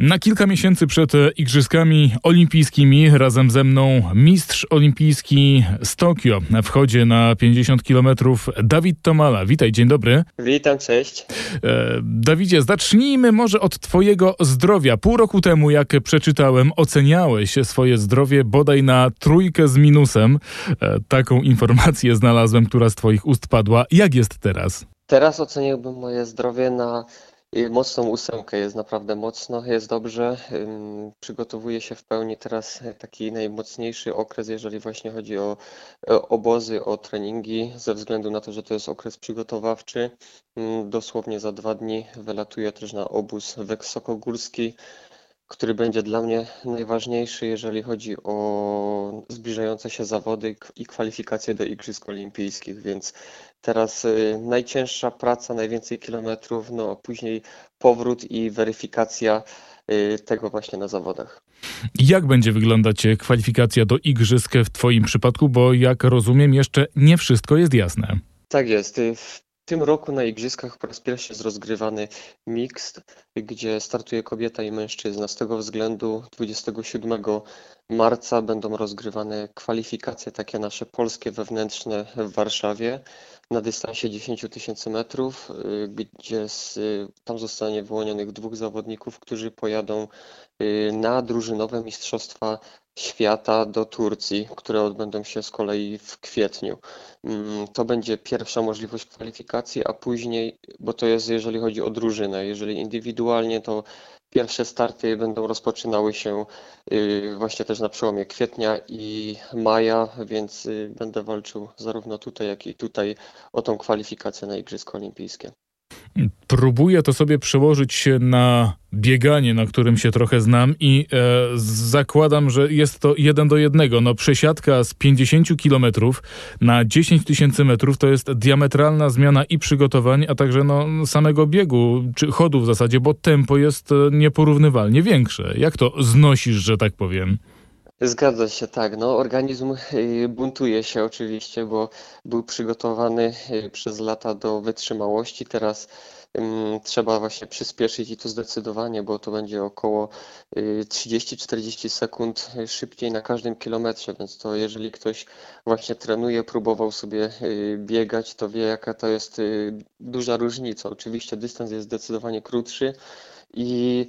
Na kilka miesięcy przed Igrzyskami Olimpijskimi razem ze mną mistrz olimpijski z Tokio w chodzie na 50 km Dawid Tomala. Witaj, dzień dobry. Witam, cześć. E, Dawidzie, zacznijmy może od Twojego zdrowia. Pół roku temu, jak przeczytałem, oceniałeś swoje zdrowie bodaj na trójkę z minusem. E, taką informację znalazłem, która z Twoich ust padła. Jak jest teraz? Teraz oceniłbym moje zdrowie na mocną ósemkę. Jest naprawdę mocno, jest dobrze. Ym, Przygotowuję się w pełni teraz y, taki najmocniejszy okres, jeżeli właśnie chodzi o o obozy, o treningi, ze względu na to, że to jest okres przygotowawczy. Dosłownie za dwa dni wylatuję też na obóz wysokogórski, który będzie dla mnie najważniejszy, jeżeli chodzi o zbliżające się zawody i kwalifikacje do Igrzysk Olimpijskich, więc teraz y, najcięższa praca, najwięcej kilometrów, no a później powrót i weryfikacja y, tego właśnie na zawodach. Jak będzie wyglądać kwalifikacja do Igrzysk w Twoim przypadku? Bo jak rozumiem, jeszcze nie wszystko jest jasne. Tak jest. y, W tym roku na Igrzyskach po raz pierwszy jest rozgrywany mixed, gdzie startuje kobieta i mężczyzna. Z tego względu 27 marca będą rozgrywane kwalifikacje takie nasze polskie wewnętrzne w Warszawie na dystansie 10 tysięcy metrów, y, gdzie z, y, tam zostanie wyłonionych dwóch zawodników, którzy pojadą y, na drużynowe Mistrzostwa Świata do Turcji, które odbędą się z kolei w kwietniu. Mm, To będzie pierwsza możliwość kwalifikacji, a później, bo to jest jeżeli chodzi o drużynę, jeżeli indywidualnie, to pierwsze starty będą rozpoczynały się y, właśnie też na przełomie kwietnia i maja, więc y, będę walczył zarówno tutaj, jak i tutaj o tą kwalifikację na Igrzyska Olimpijskie. Próbuję to sobie przełożyć na bieganie, na którym się trochę znam i e, zakładam, że jest to jeden do jednego. No przesiadka z 50 kilometrów na 10 tysięcy metrów to jest diametralna zmiana i przygotowań, a także no, samego biegu, czy chodu w zasadzie, bo tempo jest e, nieporównywalnie większe. Jak to znosisz, że tak powiem? Zgadza się, tak. No, organizm y, buntuje się oczywiście, bo był przygotowany y, przez lata do wytrzymałości. Teraz trzeba właśnie przyspieszyć i to zdecydowanie, bo to będzie około y, 30-40 sekund y, szybciej na każdym kilometrze, więc to jeżeli ktoś właśnie trenuje, próbował sobie biegać, to wie jaka to jest duża różnica. Oczywiście dystans jest zdecydowanie krótszy i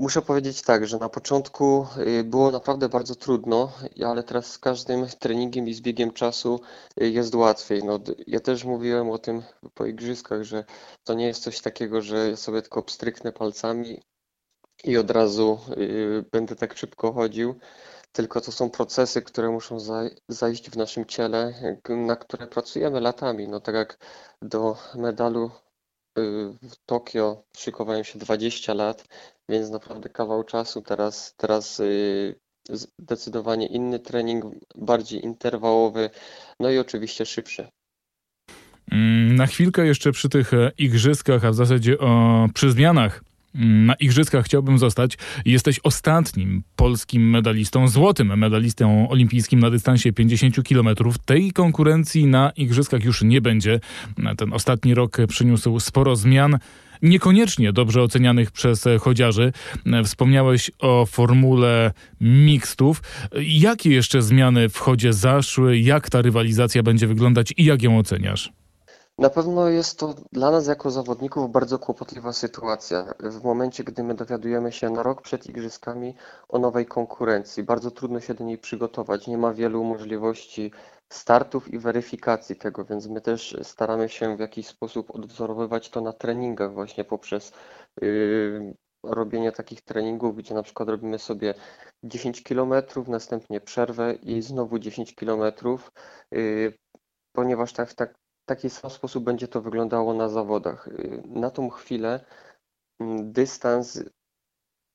Muszę powiedzieć tak, że na początku y, było naprawdę bardzo trudno, ale teraz z każdym treningiem i z biegiem czasu y, jest łatwiej. No, ja też mówiłem o tym po igrzyskach, że to nie jest coś takiego, że ja sobie tylko pstryknę palcami i od razu y, będę tak szybko chodził, tylko to są procesy, które muszą zaj- zajść w naszym ciele, na które pracujemy latami. No tak jak do medalu w Tokio szykowałem się 20 lat, więc naprawdę kawał czasu. Teraz, teraz y, zdecydowanie inny trening, bardziej interwałowy, no i oczywiście szybszy. Mm, Na chwilkę jeszcze przy tych e, igrzyskach, a w zasadzie o, przy zmianach na igrzyskach chciałbym zostać. Jesteś ostatnim polskim medalistą, złotym medalistą olimpijskim na dystansie 50 km. Tej konkurencji na igrzyskach już nie będzie. Ten ostatni rok przyniósł sporo zmian. Niekoniecznie dobrze ocenianych przez chodziarzy. Wspomniałeś o formule mixtów. Jakie jeszcze zmiany w chodzie zaszły? Jak ta rywalizacja będzie wyglądać i jak ją oceniasz? Na pewno jest to dla nas jako zawodników bardzo kłopotliwa sytuacja. W momencie, gdy my dowiadujemy się na rok przed igrzyskami o nowej konkurencji, bardzo trudno się do niej przygotować. Nie ma wielu możliwości startów i weryfikacji tego, więc my też staramy się w jakiś sposób odwzorowywać to na treningach właśnie poprzez yy, robienie takich treningów, gdzie na przykład robimy sobie 10 kilometrów, następnie przerwę i znowu 10 kilometrów, yy, ponieważ tak, tak taki sam sposób będzie to wyglądało na zawodach. Y, Na tą chwilę mm, dystans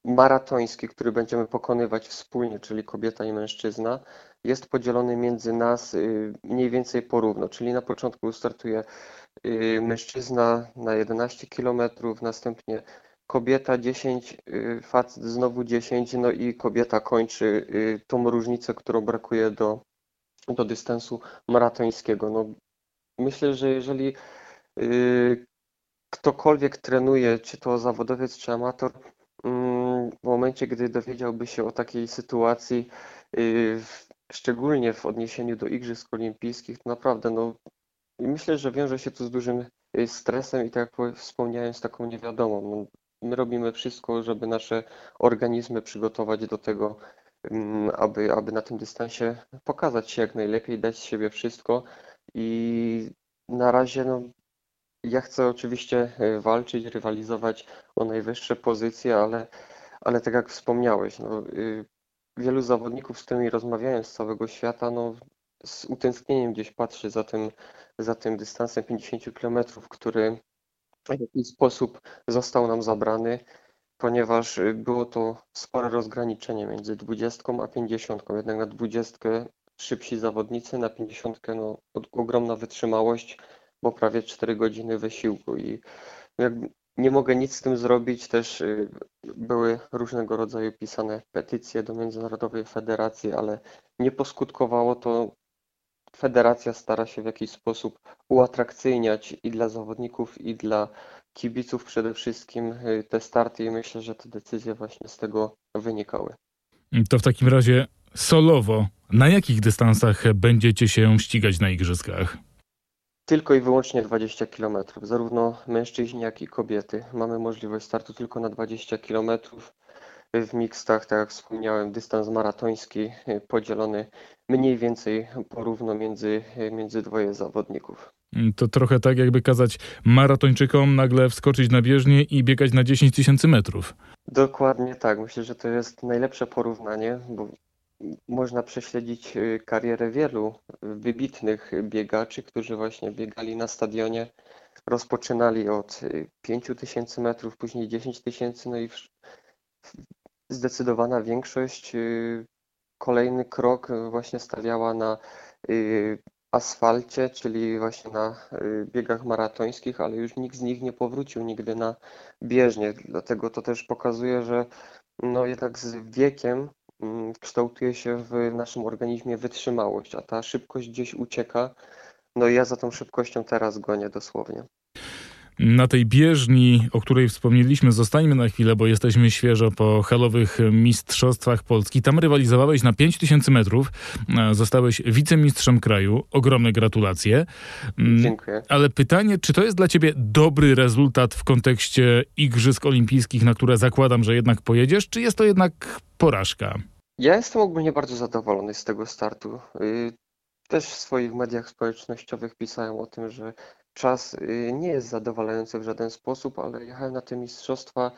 maratoński, który będziemy pokonywać wspólnie, czyli kobieta i mężczyzna, jest podzielony między nas y, mniej więcej porówno, czyli na początku startuje y, mężczyzna na 11 km, następnie kobieta 10, y, facet znowu 10, no i kobieta kończy tą różnicę, którą brakuje do, do dystansu maratońskiego. No, Myślę, że jeżeli y, ktokolwiek trenuje, czy to zawodowiec, czy amator, mm, w momencie, gdy dowiedziałby się o takiej sytuacji, y, w- szczególnie w odniesieniu do Igrzysk Olimpijskich, to naprawdę, no, myślę, że wiąże się to z dużym y, stresem i tak jak wspomniałem, z taką niewiadomą. No, my robimy wszystko, żeby nasze organizmy przygotować do tego, mm, aby, aby na tym dystansie pokazać się jak najlepiej, dać z siebie wszystko i na razie, no, ja chcę oczywiście y, walczyć, rywalizować o najwyższe pozycje, ale, ale tak jak wspomniałeś, no, y, wielu zawodników, z którymi rozmawiałem z całego świata, no, z utęsknieniem gdzieś patrzy za tym, za tym dystansem 50 km, który w jakiś sposób został nam zabrany, ponieważ y, było to spore rozgraniczenie między 20 a 50. Jednak na 20 szybsi zawodnicy, na 50 no, ogromna wytrzymałość, bo prawie 4 godziny wysiłku i jakby nie mogę nic z tym zrobić. Też y, były różnego rodzaju pisane petycje do Międzynarodowej Federacji, ale nie poskutkowało to. Federacja stara się w jakiś sposób uatrakcyjniać i dla zawodników, i dla kibiców przede wszystkim y, te starty i myślę, że te decyzje właśnie z tego wynikały. To w takim razie solowo, na jakich dystansach będziecie się ścigać na igrzyskach? Tylko i wyłącznie 20 km. Zarówno mężczyźni, jak i kobiety. Mamy możliwość startu tylko na 20 km. W mixtach, tak jak wspomniałem, dystans maratoński y, podzielony mniej więcej porówno między, y, między dwoje zawodników. To trochę tak, jakby kazać maratończykom nagle wskoczyć na bieżnię i biegać na 10 tysięcy metrów. Dokładnie tak. Myślę, że to jest najlepsze porównanie, bo można prześledzić y, karierę wielu y, wybitnych biegaczy, którzy właśnie biegali na stadionie. Rozpoczynali od 5000 metrów, później 10 tysięcy, no i zdecydowana większość y, kolejny krok y, właśnie stawiała na y, asfalcie, czyli właśnie na y, biegach maratońskich, ale już nikt z nich nie powrócił nigdy na bieżnię. Dlatego to też pokazuje, że no jednak z wiekiem kształtuje się w naszym organizmie wytrzymałość, a ta szybkość gdzieś ucieka. No i ja za tą szybkością teraz gonię dosłownie. Na tej bieżni, o której wspomnieliśmy, zostańmy na chwilę, bo jesteśmy świeżo po halowych mistrzostwach Polski. Tam rywalizowałeś na 5000 metrów, e, zostałeś wicemistrzem kraju. Ogromne gratulacje. Mm, Dziękuję. Ale pytanie, czy to jest dla ciebie dobry rezultat w kontekście Igrzysk Olimpijskich, na które zakładam, że jednak pojedziesz, czy jest to jednak porażka? Ja jestem ogólnie bardzo zadowolony z tego startu. Y, Też w swoich mediach społecznościowych pisałem o tym, że czas y, nie jest zadowalający w żaden sposób, ale jechałem na te mistrzostwa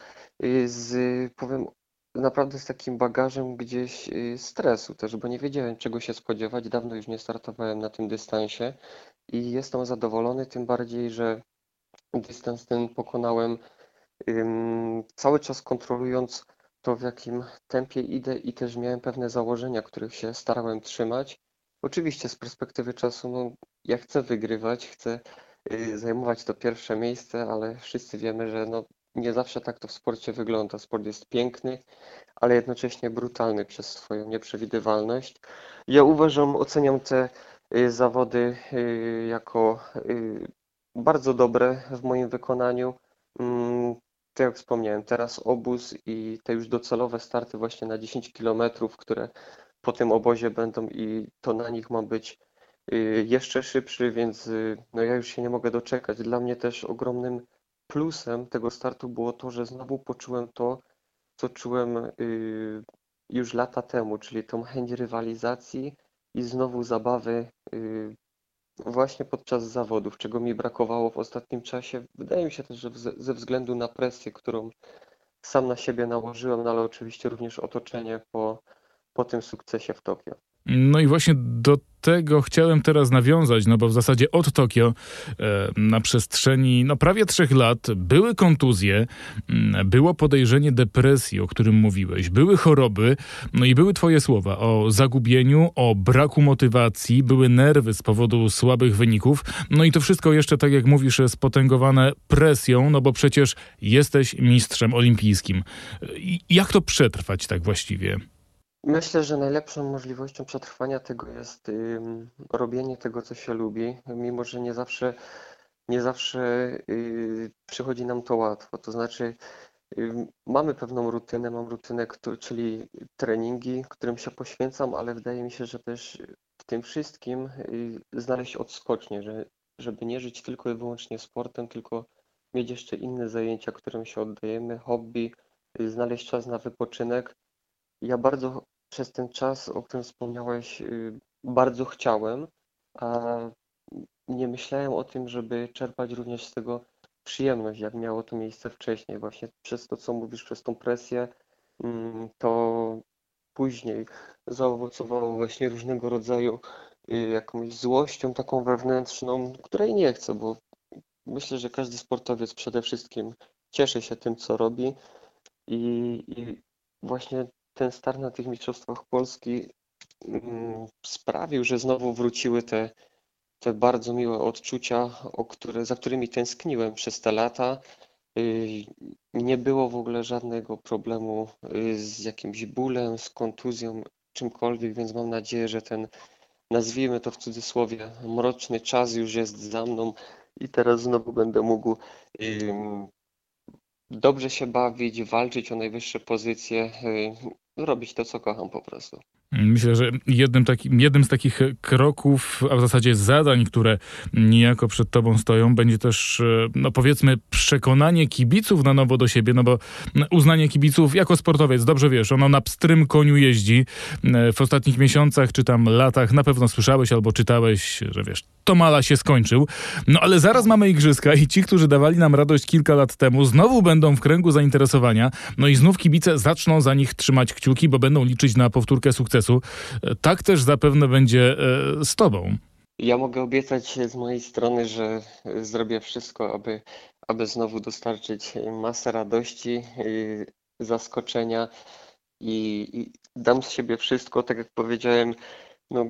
y, z, powiem, naprawdę z takim bagażem gdzieś stresu też, bo nie wiedziałem czego się spodziewać. Dawno już nie startowałem na tym dystansie i jestem zadowolony, tym bardziej, że dystans ten pokonałem cały czas kontrolując to, w jakim tempie idę i też miałem pewne założenia, których się starałem trzymać. Oczywiście z perspektywy czasu, no, ja chcę wygrywać, chcę y, zajmować to pierwsze miejsce, ale wszyscy wiemy, że no, nie zawsze tak to w sporcie wygląda. Sport jest piękny, ale jednocześnie brutalny przez swoją nieprzewidywalność. Ja uważam, oceniam te y, zawody y, jako bardzo dobre w moim wykonaniu. Tak jak wspomniałem, teraz obóz i te już docelowe starty właśnie na 10 km, które po tym obozie będą i to na nich ma być y, jeszcze szybszy, więc y, no ja już się nie mogę doczekać. Dla mnie też ogromnym plusem tego startu było to, że znowu poczułem to, co czułem y, już lata temu, czyli tą chęć rywalizacji i znowu zabawy właśnie podczas zawodów, czego mi brakowało w ostatnim czasie. Wydaje mi się też, że ze względu na presję, którą sam na siebie nałożyłem, no ale oczywiście również otoczenie po, po tym sukcesie w Tokio. No i właśnie do tego chciałem teraz nawiązać, no bo w zasadzie od Tokio e, na przestrzeni no prawie trzech lat były kontuzje, mm, było podejrzenie depresji, o którym mówiłeś, były choroby, no i były twoje słowa o zagubieniu, o braku motywacji, były nerwy z powodu słabych wyników, no i to wszystko jeszcze, tak jak mówisz, spotęgowane presją, no bo przecież jesteś mistrzem olimpijskim. Jak to przetrwać tak właściwie? Myślę, że najlepszą możliwością przetrwania tego jest robienie tego, co się lubi, mimo że nie zawsze, nie zawsze y, przychodzi nam to łatwo. To znaczy, mamy pewną rutynę, mam rutynę, czyli treningi, którym się poświęcam, ale wydaje mi się, że też w tym wszystkim y, znaleźć odskocznię, że, żeby nie żyć tylko i wyłącznie sportem, tylko mieć jeszcze inne zajęcia, którym się oddajemy, hobby, y, znaleźć czas na wypoczynek. Ja bardzo przez ten czas, o którym wspomniałeś, y, bardzo chciałem, a nie myślałem o tym, żeby czerpać również z tego przyjemność, jak miało to miejsce wcześniej. Właśnie przez to, co mówisz, przez tą presję, mm, to później zaowocowało właśnie różnego rodzaju y, jakąś złością taką wewnętrzną, której nie chcę, bo myślę, że każdy sportowiec przede wszystkim cieszy się tym, co robi i, i właśnie ten start na tych Mistrzostwach Polski mm, sprawił, że znowu wróciły te, te bardzo miłe odczucia, które, za którymi tęskniłem przez te lata. Y, Nie było w ogóle żadnego problemu y, z jakimś bólem, z kontuzją, czymkolwiek, więc mam nadzieję, że ten, nazwijmy to w cudzysłowie, mroczny czas już jest za mną i teraz znowu będę mógł dobrze się bawić, walczyć o najwyższe pozycje, y, robić to, co kocham po prostu. Myślę, że jednym, takim, jednym z takich kroków, a w zasadzie zadań, które niejako przed tobą stoją, będzie też, e, no powiedzmy, przekonanie kibiców na nowo do siebie, no bo uznanie kibiców jako sportowiec, dobrze wiesz, ono na pstrym koniu jeździ. E, W ostatnich miesiącach czy tam latach na pewno słyszałeś albo czytałeś, że wiesz, Tomala się skończył. No ale zaraz mamy igrzyska i ci, którzy dawali nam radość kilka lat temu, znowu będą w kręgu zainteresowania, no i znów kibice zaczną za nich trzymać kciuki, bo będą liczyć na powtórkę sukcesu. E, Tak też zapewne będzie e, z tobą. Ja mogę obiecać z mojej strony, że zrobię wszystko, aby, aby znowu dostarczyć masę radości, zaskoczenia i, i dam z siebie wszystko. Tak jak powiedziałem, no,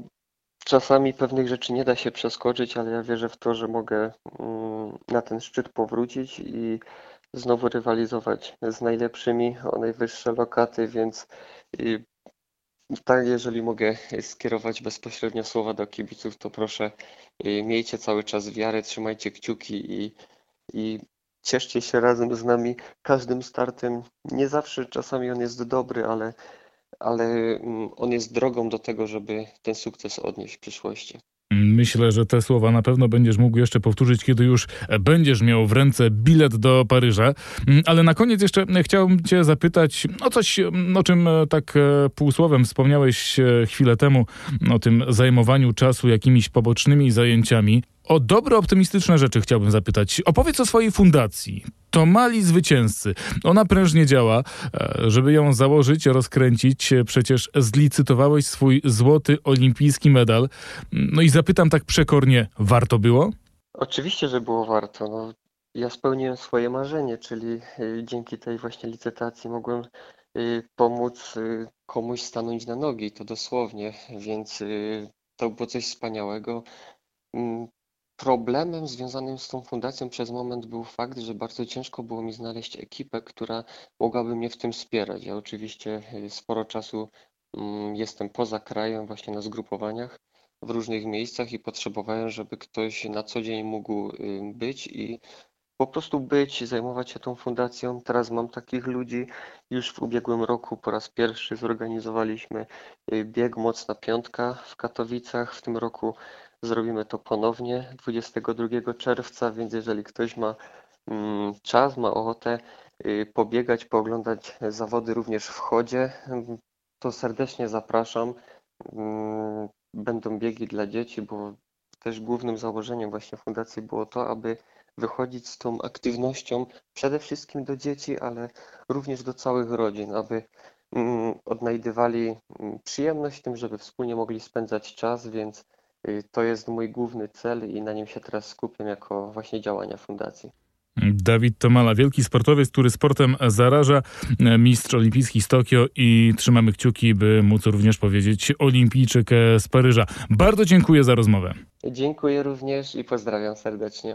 czasami pewnych rzeczy nie da się przeskoczyć, ale ja wierzę w to, że mogę mm, na ten szczyt powrócić i znowu rywalizować z najlepszymi o najwyższe lokaty, więc y, tak, jeżeli mogę skierować bezpośrednio słowa do kibiców, to proszę, y, miejcie cały czas wiarę, trzymajcie kciuki i, i cieszcie się razem z nami każdym startem. Nie zawsze czasami on jest dobry, ale, ale mm, on jest drogą do tego, żeby ten sukces odnieść w przyszłości. Myślę, że te słowa na pewno będziesz mógł jeszcze powtórzyć, kiedy już będziesz miał w ręce bilet do Paryża. Mm, Ale na koniec jeszcze chciałbym Cię zapytać o coś, mm, o czym e, tak e, półsłowem wspomniałeś e, chwilę temu, o tym zajmowaniu czasu jakimiś pobocznymi zajęciami. O dobre, optymistyczne rzeczy chciałbym zapytać. Opowiedz o swojej fundacji. To mali zwycięzcy. Ona prężnie działa. E, Żeby ją założyć, rozkręcić, e, przecież zlicytowałeś swój złoty olimpijski medal. No i zapytam tak przekornie, warto było? Oczywiście, że było warto. No, ja spełniłem swoje marzenie, czyli y, dzięki tej właśnie licytacji mogłem pomóc komuś stanąć na nogi, to dosłownie, więc to było coś wspaniałego. Problemem związanym z tą fundacją przez moment był fakt, że bardzo ciężko było mi znaleźć ekipę, która mogłaby mnie w tym wspierać. Ja oczywiście y, sporo czasu mm, jestem poza krajem, właśnie na zgrupowaniach w różnych miejscach i potrzebowałem, żeby ktoś na co dzień mógł y, być i po prostu być, zajmować się tą fundacją. Teraz mam takich ludzi. Już w ubiegłym roku po raz pierwszy zorganizowaliśmy y, bieg Mocna Piątka w Katowicach. W tym roku zrobimy to ponownie 22 czerwca, więc jeżeli ktoś ma mm, czas, ma ochotę y, pobiegać, pooglądać zawody również w chodzie, mm, to serdecznie zapraszam. Mm, Będą biegi dla dzieci, bo też głównym założeniem właśnie fundacji było to, aby wychodzić z tą aktywnością przede wszystkim do dzieci, ale również do całych rodzin, aby odnajdywali przyjemność w tym, żeby wspólnie mogli spędzać czas, więc to jest mój główny cel i na nim się teraz skupiam jako właśnie działania fundacji. Dawid Tomala, wielki sportowiec, który sportem zaraża, e, mistrz olimpijski z Tokio i trzymamy kciuki, by móc również powiedzieć olimpijczyk z Paryża. Bardzo dziękuję za rozmowę. Dziękuję również i pozdrawiam serdecznie.